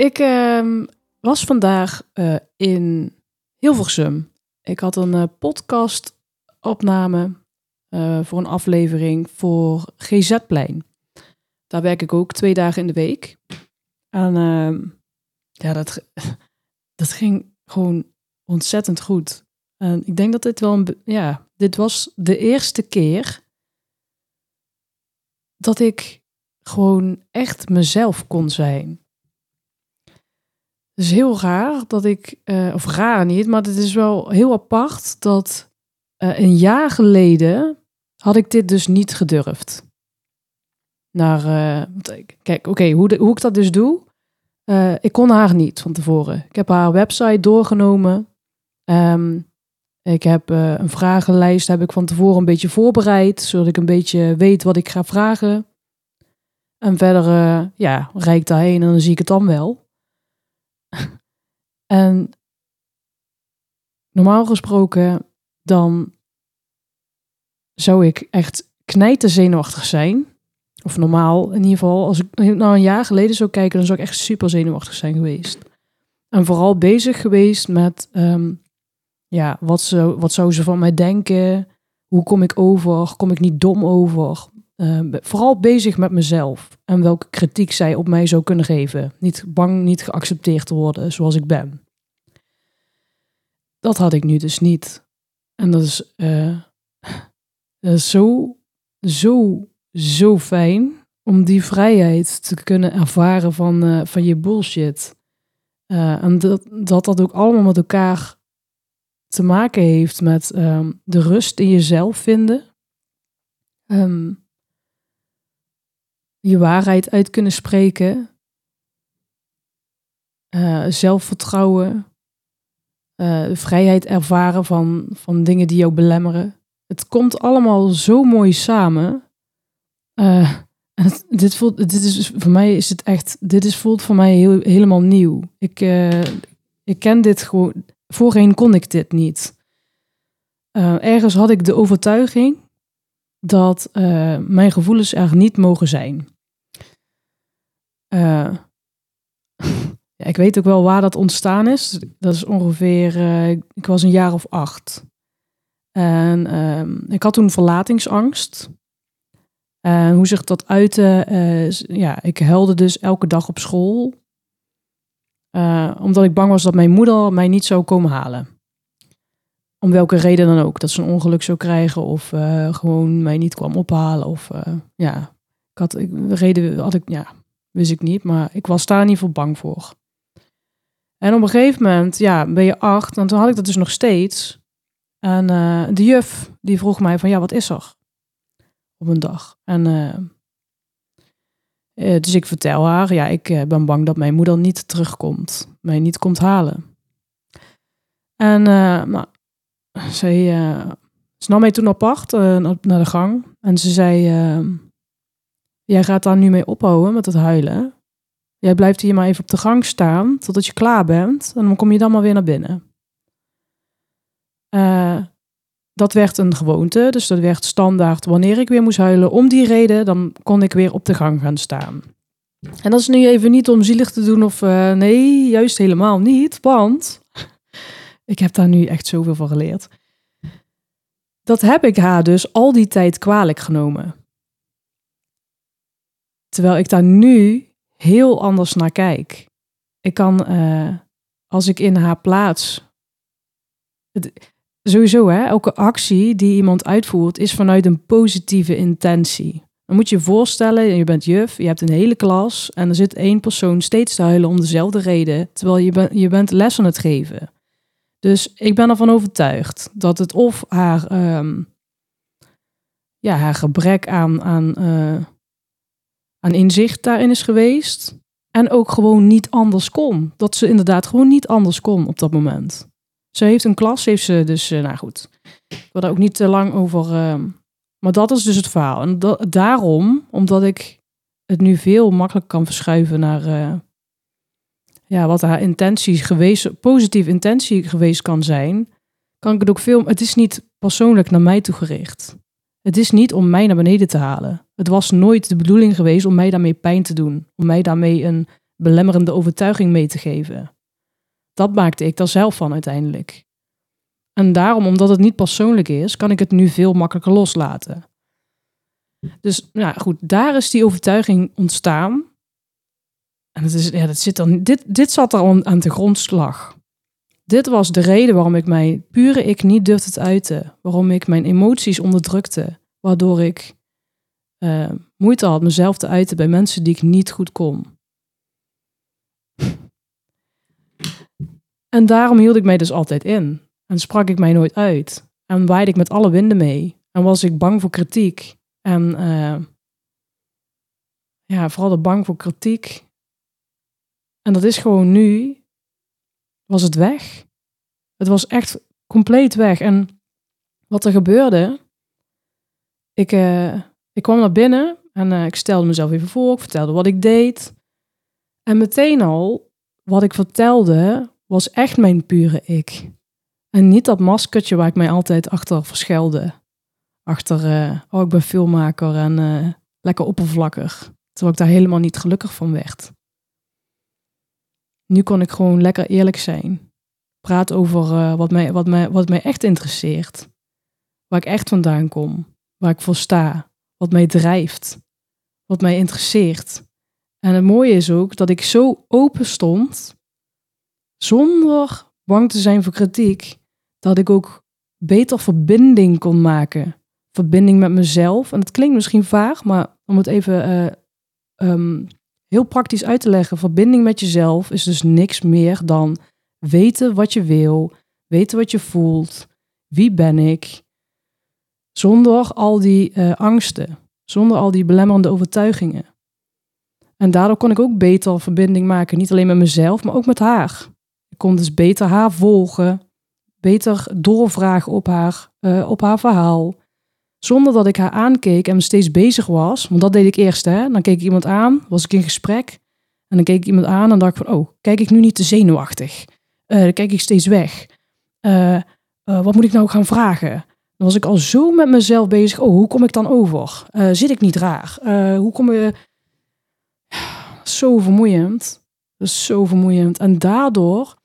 Ik ehm, was vandaag uh, in Hilversum. Ik had een uh, podcastopname uh, voor een aflevering voor GZ-plein. Daar werk ik ook twee dagen in de week. En ehm, ja, dat, dat ging gewoon ontzettend goed. En ik denk dat dit wel een. Ja, dit was de eerste keer dat ik gewoon echt mezelf kon zijn. Is heel raar dat ik, uh, of raar niet, maar het is wel heel apart dat uh, een jaar geleden had ik dit dus niet gedurfd. Naar, uh, kijk, oké, hoe, hoe ik dat dus doe. ik kon haar niet van tevoren. Ik heb haar website doorgenomen. Um, ik heb een vragenlijst heb ik van tevoren een beetje voorbereid, zodat ik een beetje weet wat ik ga vragen. En verder, ja, rijd ik daarheen en dan zie ik het dan wel. En normaal gesproken, dan zou ik echt knijten zenuwachtig zijn. Of normaal in ieder geval, als ik nou een jaar geleden zou kijken, dan zou ik echt super zenuwachtig zijn geweest. En vooral bezig geweest met, um, ja, wat zou, wat zou ze van mij denken? Hoe kom ik over? Kom ik niet dom over? Uh, vooral bezig met mezelf en welke kritiek zij op mij zou kunnen geven. Niet bang niet geaccepteerd te worden zoals ik ben. Dat had ik nu dus niet. En dat is, is zo, zo, zo fijn om die vrijheid te kunnen ervaren van, uh, van je bullshit. Uh, en dat, dat dat ook allemaal met elkaar te maken heeft met um, de rust in jezelf vinden. Um, je waarheid uit kunnen spreken. Uh, zelfvertrouwen. Uh, vrijheid ervaren van, van dingen die jou belemmeren. Het komt allemaal zo mooi samen. Het, dit, voelt, dit is voor mij is het echt. Dit is, voelt voor mij heel, helemaal nieuw. Ik, ik ken dit gewoon. Voorheen kon ik dit niet. ergens had ik de overtuiging dat uh, mijn gevoelens er niet mogen zijn. Uh, ja, ik weet ook wel waar dat ontstaan is. Dat is ongeveer, uh, ik was een jaar of acht. En ehm, ik had toen verlatingsangst. En hoe zich dat uitte, ja, ik huilde dus elke dag op school. omdat ik bang was dat mijn moeder mij niet zou komen halen om welke reden dan ook. Dat ze een ongeluk zou krijgen of uh, gewoon mij niet kwam ophalen. Of uh, ja, ik had, reden had ik, ja, wist ik niet. Maar ik was daar niet voor bang voor. En op een gegeven moment, ja, ben je acht. En toen had ik dat dus nog steeds. En uh, de juf, die vroeg mij van, ja, wat is er? Op een dag. En dus ik vertel haar, ja, ik ben bang dat mijn moeder niet terugkomt. Mij niet komt halen. En nou, zij, uh, ze nam mij toen apart uh, naar de gang. En ze zei, uh, jij gaat daar nu mee ophouden met het huilen. Jij blijft hier maar even op de gang staan totdat je klaar bent. En dan kom je dan maar weer naar binnen. dat werd een gewoonte. Dus dat werd standaard wanneer ik weer moest huilen. Om die reden, dan kon ik weer op de gang gaan staan. En dat is nu even niet om zielig te doen of nee, juist helemaal niet. Want ik heb daar nu echt zoveel van geleerd. Dat heb ik haar dus al die tijd kwalijk genomen. Terwijl ik daar nu heel anders naar kijk. Ik kan, uh, als ik in haar plaats. Sowieso, hè, elke actie die iemand uitvoert is vanuit een positieve intentie. Dan moet je je voorstellen, je bent juf, je hebt een hele klas en er zit één persoon steeds te huilen om dezelfde reden, terwijl je, je bent les aan het geven. Dus ik ben ervan overtuigd dat het of haar, um, ja, haar gebrek aan, aan, uh, aan inzicht daarin is geweest. En ook gewoon niet anders kon. Dat ze inderdaad gewoon niet anders kon op dat moment. Ze heeft een klas, heeft ze dus, uh, nou goed. Ik wil daar ook niet te lang over. Uh, maar dat is dus het verhaal. En daarom, omdat ik het nu veel makkelijker kan verschuiven naar uh, ja, wat haar intentie geweest, positieve intentie geweest kan zijn, kan ik het ook veel. Het is niet persoonlijk naar mij toegericht. Het is niet om mij naar beneden te halen. Het was nooit de bedoeling geweest om mij daarmee pijn te doen, om mij daarmee een belemmerende overtuiging mee te geven. Dat maakte ik daar zelf van uiteindelijk. En daarom, omdat het niet persoonlijk is, kan ik het nu veel makkelijker loslaten. Dus ja, goed, daar is die overtuiging ontstaan. En is, ja, dat zit dan, dit, dit zat er aan, aan de grondslag. Dit was de reden waarom ik mijn pure ik niet durfde te uiten. Waarom ik mijn emoties onderdrukte. Waardoor ik uh, moeite had mezelf te uiten bij mensen die ik niet goed kon. En daarom hield ik mij dus altijd in. En sprak ik mij nooit uit. En waaide ik met alle winden mee. En was ik bang voor kritiek. En uh, ja, vooral de bang voor kritiek. En dat is gewoon nu, was het weg. Het was echt compleet weg. En wat er gebeurde, ik, uh, ik kwam naar binnen en uh, ik stelde mezelf even voor, ik vertelde wat ik deed. En meteen al, wat ik vertelde, was echt mijn pure ik. En niet dat maskertje waar ik mij altijd achter verschelde. Achter, uh, oh, ik ben filmmaker en lekker oppervlakkig. Terwijl ik daar helemaal niet gelukkig van werd. Nu kon ik gewoon lekker eerlijk zijn. Praat over uh, wat, mij, wat, mij, wat mij echt interesseert. Waar ik echt vandaan kom. Waar ik voor sta. Wat mij drijft. Wat mij interesseert. En het mooie is ook dat ik zo open stond. Zonder bang te zijn voor kritiek dat ik ook beter verbinding kon maken. Verbinding met mezelf. En het klinkt misschien vaag, maar om het even uh, um, heel praktisch uit te leggen. Verbinding met jezelf is dus niks meer dan weten wat je wil, weten wat je voelt, wie ben ik, zonder al die uh, angsten, zonder al die belemmerende overtuigingen. En daardoor kon ik ook beter verbinding maken, niet alleen met mezelf, maar ook met haar. Ik kon dus beter haar volgen, beter doorvragen op haar, uh, op haar verhaal. Zonder dat ik haar aankeek en steeds bezig was. Want dat deed ik eerst. Hè? Dan keek ik iemand aan, was ik in gesprek. En dan keek ik iemand aan en dacht van, oh, kijk ik nu niet te zenuwachtig? Uh, dan kijk ik steeds weg. Uh, wat moet ik nou gaan vragen? Dan was ik al zo met mezelf bezig. Oh, hoe kom ik dan over? zit ik niet raar? hoe kom je... Zo vermoeiend. Dat is zo vermoeiend. En daardoor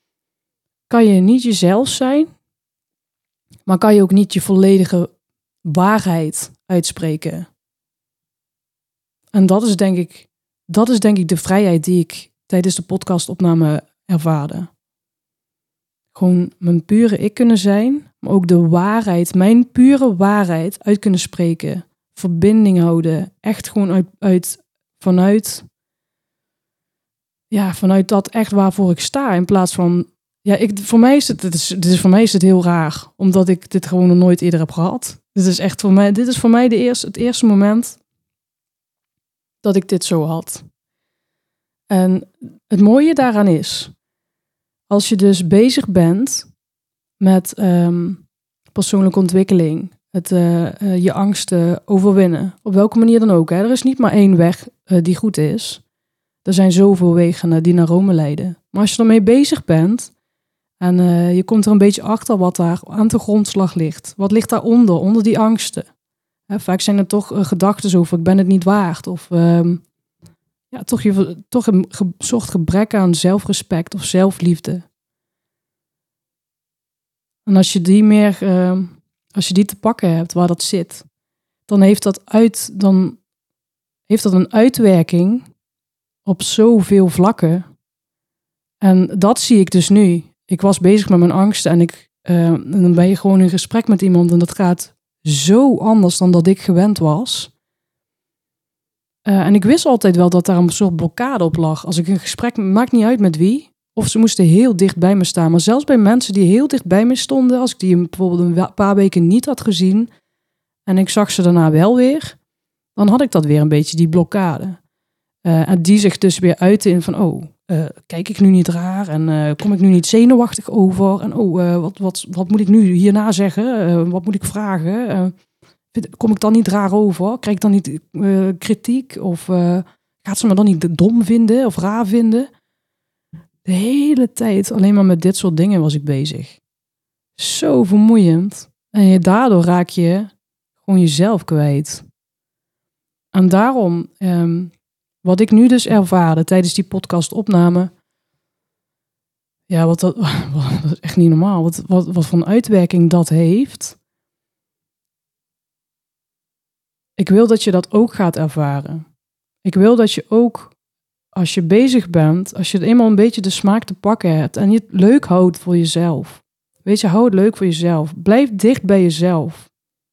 kan je niet jezelf zijn, maar kan je ook niet je volledige waarheid uitspreken. En dat is denk ik, dat is denk ik de vrijheid die ik tijdens de podcastopname ervaarde. Gewoon mijn pure ik kunnen zijn, maar ook de waarheid, mijn pure waarheid uit kunnen spreken. Verbinding houden, echt gewoon uit, uit vanuit, ja, vanuit dat echt waarvoor ik sta, in plaats van ja, ik, voor mij is het, dit is, is voor mij is het heel raar, omdat ik dit gewoon nog nooit eerder heb gehad. Dit is echt voor mij, dit is voor mij de eerste, het eerste moment dat ik dit zo had. En het mooie daaraan is, als je dus bezig bent met um, persoonlijke ontwikkeling, het, uh, uh, je angsten overwinnen, op welke manier dan ook. Hè? Er is niet maar één weg uh, die goed is. Er zijn zoveel wegen die naar Rome leiden. Maar als je ermee bezig bent, en uh, je komt er een beetje achter wat daar aan de grondslag ligt. Wat ligt daaronder, onder die angsten? Vaak zijn er toch uh, gedachten over, ik ben het niet waard. Of uh, ja, toch, je, toch een ge soort gebrek aan zelfrespect of zelfliefde. En als je die meer, ehm, als je die te pakken hebt, waar dat zit, dan heeft dat, uit, dan heeft dat een uitwerking op zoveel vlakken. En dat zie ik dus nu ik was bezig met mijn angsten en, ik, en dan ben je gewoon in gesprek met iemand en dat gaat zo anders dan dat ik gewend was. Uh, en ik wist altijd wel dat daar een soort blokkade op lag. Als ik een gesprek, maakt niet uit met wie, of ze moesten heel dicht bij me staan. Maar zelfs bij mensen die heel dicht bij me stonden, als ik die bijvoorbeeld een paar weken niet had gezien en ik zag ze daarna wel weer, dan had ik dat weer een beetje, die blokkade. Uh, en die zich dus weer uiten in van, oh, uh, kijk ik nu niet raar en uh, kom ik nu niet zenuwachtig over? En oh, wat, wat, wat moet ik nu hierna zeggen? wat moet ik vragen? kom ik dan niet raar over? Krijg ik dan niet kritiek? Of gaat ze me dan niet dom vinden of raar vinden? De hele tijd alleen maar met dit soort dingen was ik bezig. Zo vermoeiend. En daardoor raak je gewoon jezelf kwijt. En daarom, um, wat ik nu dus ervaarde tijdens die podcastopname. Ja, wat dat, is echt niet normaal. Wat, wat, wat voor uitwerking dat heeft. Ik wil dat je dat ook gaat ervaren. Ik wil dat je ook, als je bezig bent, als je eenmaal een beetje de smaak te pakken hebt en je het leuk houdt voor jezelf. Weet je, hou het leuk voor jezelf. Blijf dicht bij jezelf.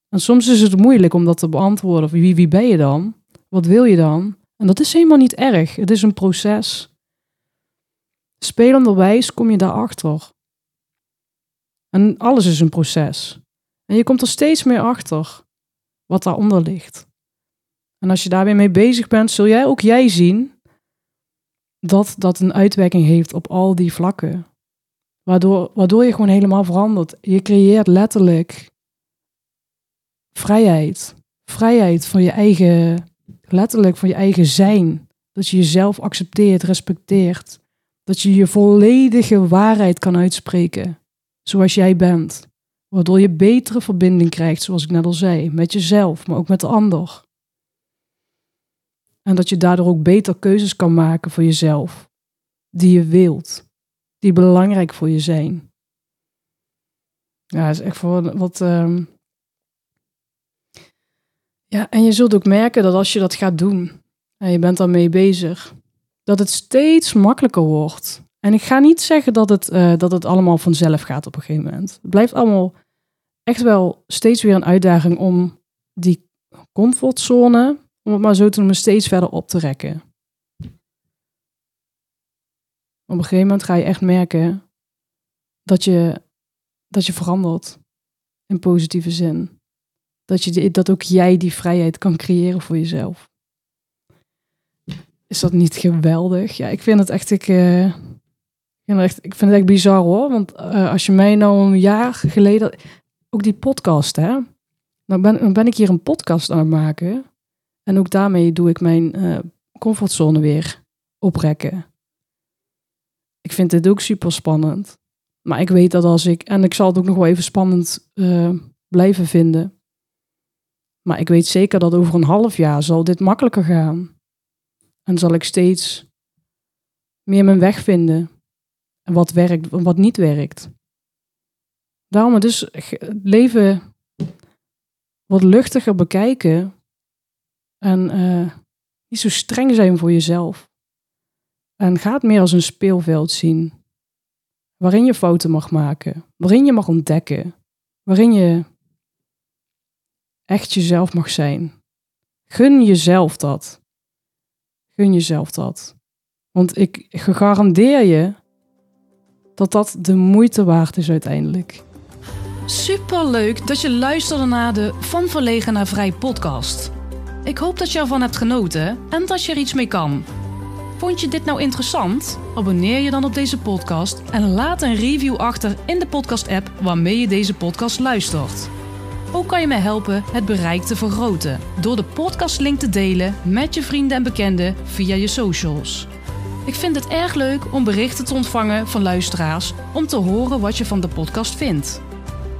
En soms is het moeilijk om dat te beantwoorden. Wie, wie ben je dan? Wat wil je dan? En dat is helemaal niet erg. Het is een proces. Spelenderwijs kom je daarachter. En alles is een proces. En je komt er steeds meer achter wat daaronder ligt. En als je daar weer mee bezig bent, zul jij ook jij zien dat dat een uitwerking heeft op al die vlakken. Waardoor, waardoor je gewoon helemaal verandert. Je creëert letterlijk vrijheid. Vrijheid van je eigen, letterlijk van je eigen zijn. Dat je jezelf accepteert, respecteert. Dat je je volledige waarheid kan uitspreken. Zoals jij bent. Waardoor je betere verbinding krijgt, zoals ik net al zei. Met jezelf, maar ook met de ander. En dat je daardoor ook beter keuzes kan maken voor jezelf. Die je wilt. Die belangrijk voor je zijn. Ja, is echt voor wat. Um... Ja, en je zult ook merken dat als je dat gaat doen en je bent daarmee bezig, dat het steeds makkelijker wordt. En ik ga niet zeggen dat het, uh, dat het allemaal vanzelf gaat op een gegeven moment. Het blijft allemaal echt wel steeds weer een uitdaging om die comfortzone, om het maar zo te noemen, steeds verder op te rekken. Op een gegeven moment ga je echt merken dat je, dat je verandert in positieve zin. Dat, je, dat ook jij die vrijheid kan creëren voor jezelf. Is dat niet geweldig? Ja, ik vind het echt. Ik, uh, ik, vind, het echt, bizar hoor. Want uh, als je mij nou een jaar geleden. Ook die podcast, hè? Nou ben, dan ben ik hier een podcast aan het maken. En ook daarmee doe ik mijn uh, comfortzone weer oprekken. Ik vind dit ook super spannend. Maar ik weet dat als ik. En ik zal het ook nog wel even spannend blijven vinden. Maar ik weet zeker dat over een half jaar zal dit makkelijker gaan. En zal ik steeds meer mijn weg vinden. En wat werkt en wat niet werkt. Daarom dus leven wat luchtiger bekijken. En uh, niet zo streng zijn voor jezelf. En ga het meer als een speelveld zien. Waarin je fouten mag maken. Waarin je mag ontdekken. Waarin je echt jezelf mag zijn. Gun jezelf dat. Gun jezelf dat. Want ik garandeer je dat dat de moeite waard is uiteindelijk. Super leuk dat je luisterde naar de Van Verlegen naar Vrij podcast. Ik hoop dat je ervan hebt genoten en dat je er iets mee kan. Vond je dit nou interessant? Abonneer je dan op deze podcast en laat een review achter in de podcast-app waarmee je deze podcast luistert. Ook kan je mij helpen het bereik te vergroten door de podcastlink te delen met je vrienden en bekenden via je socials. Ik vind het erg leuk om berichten te ontvangen van luisteraars om te horen wat je van de podcast vindt.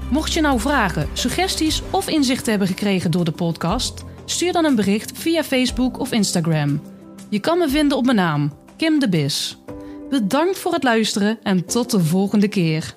Mocht je nou vragen, suggesties of inzichten hebben gekregen door de podcast, stuur dan een bericht via Facebook of Instagram. Je kan me vinden op mijn naam, Kim de Bis. Bedankt voor het luisteren en tot de volgende keer.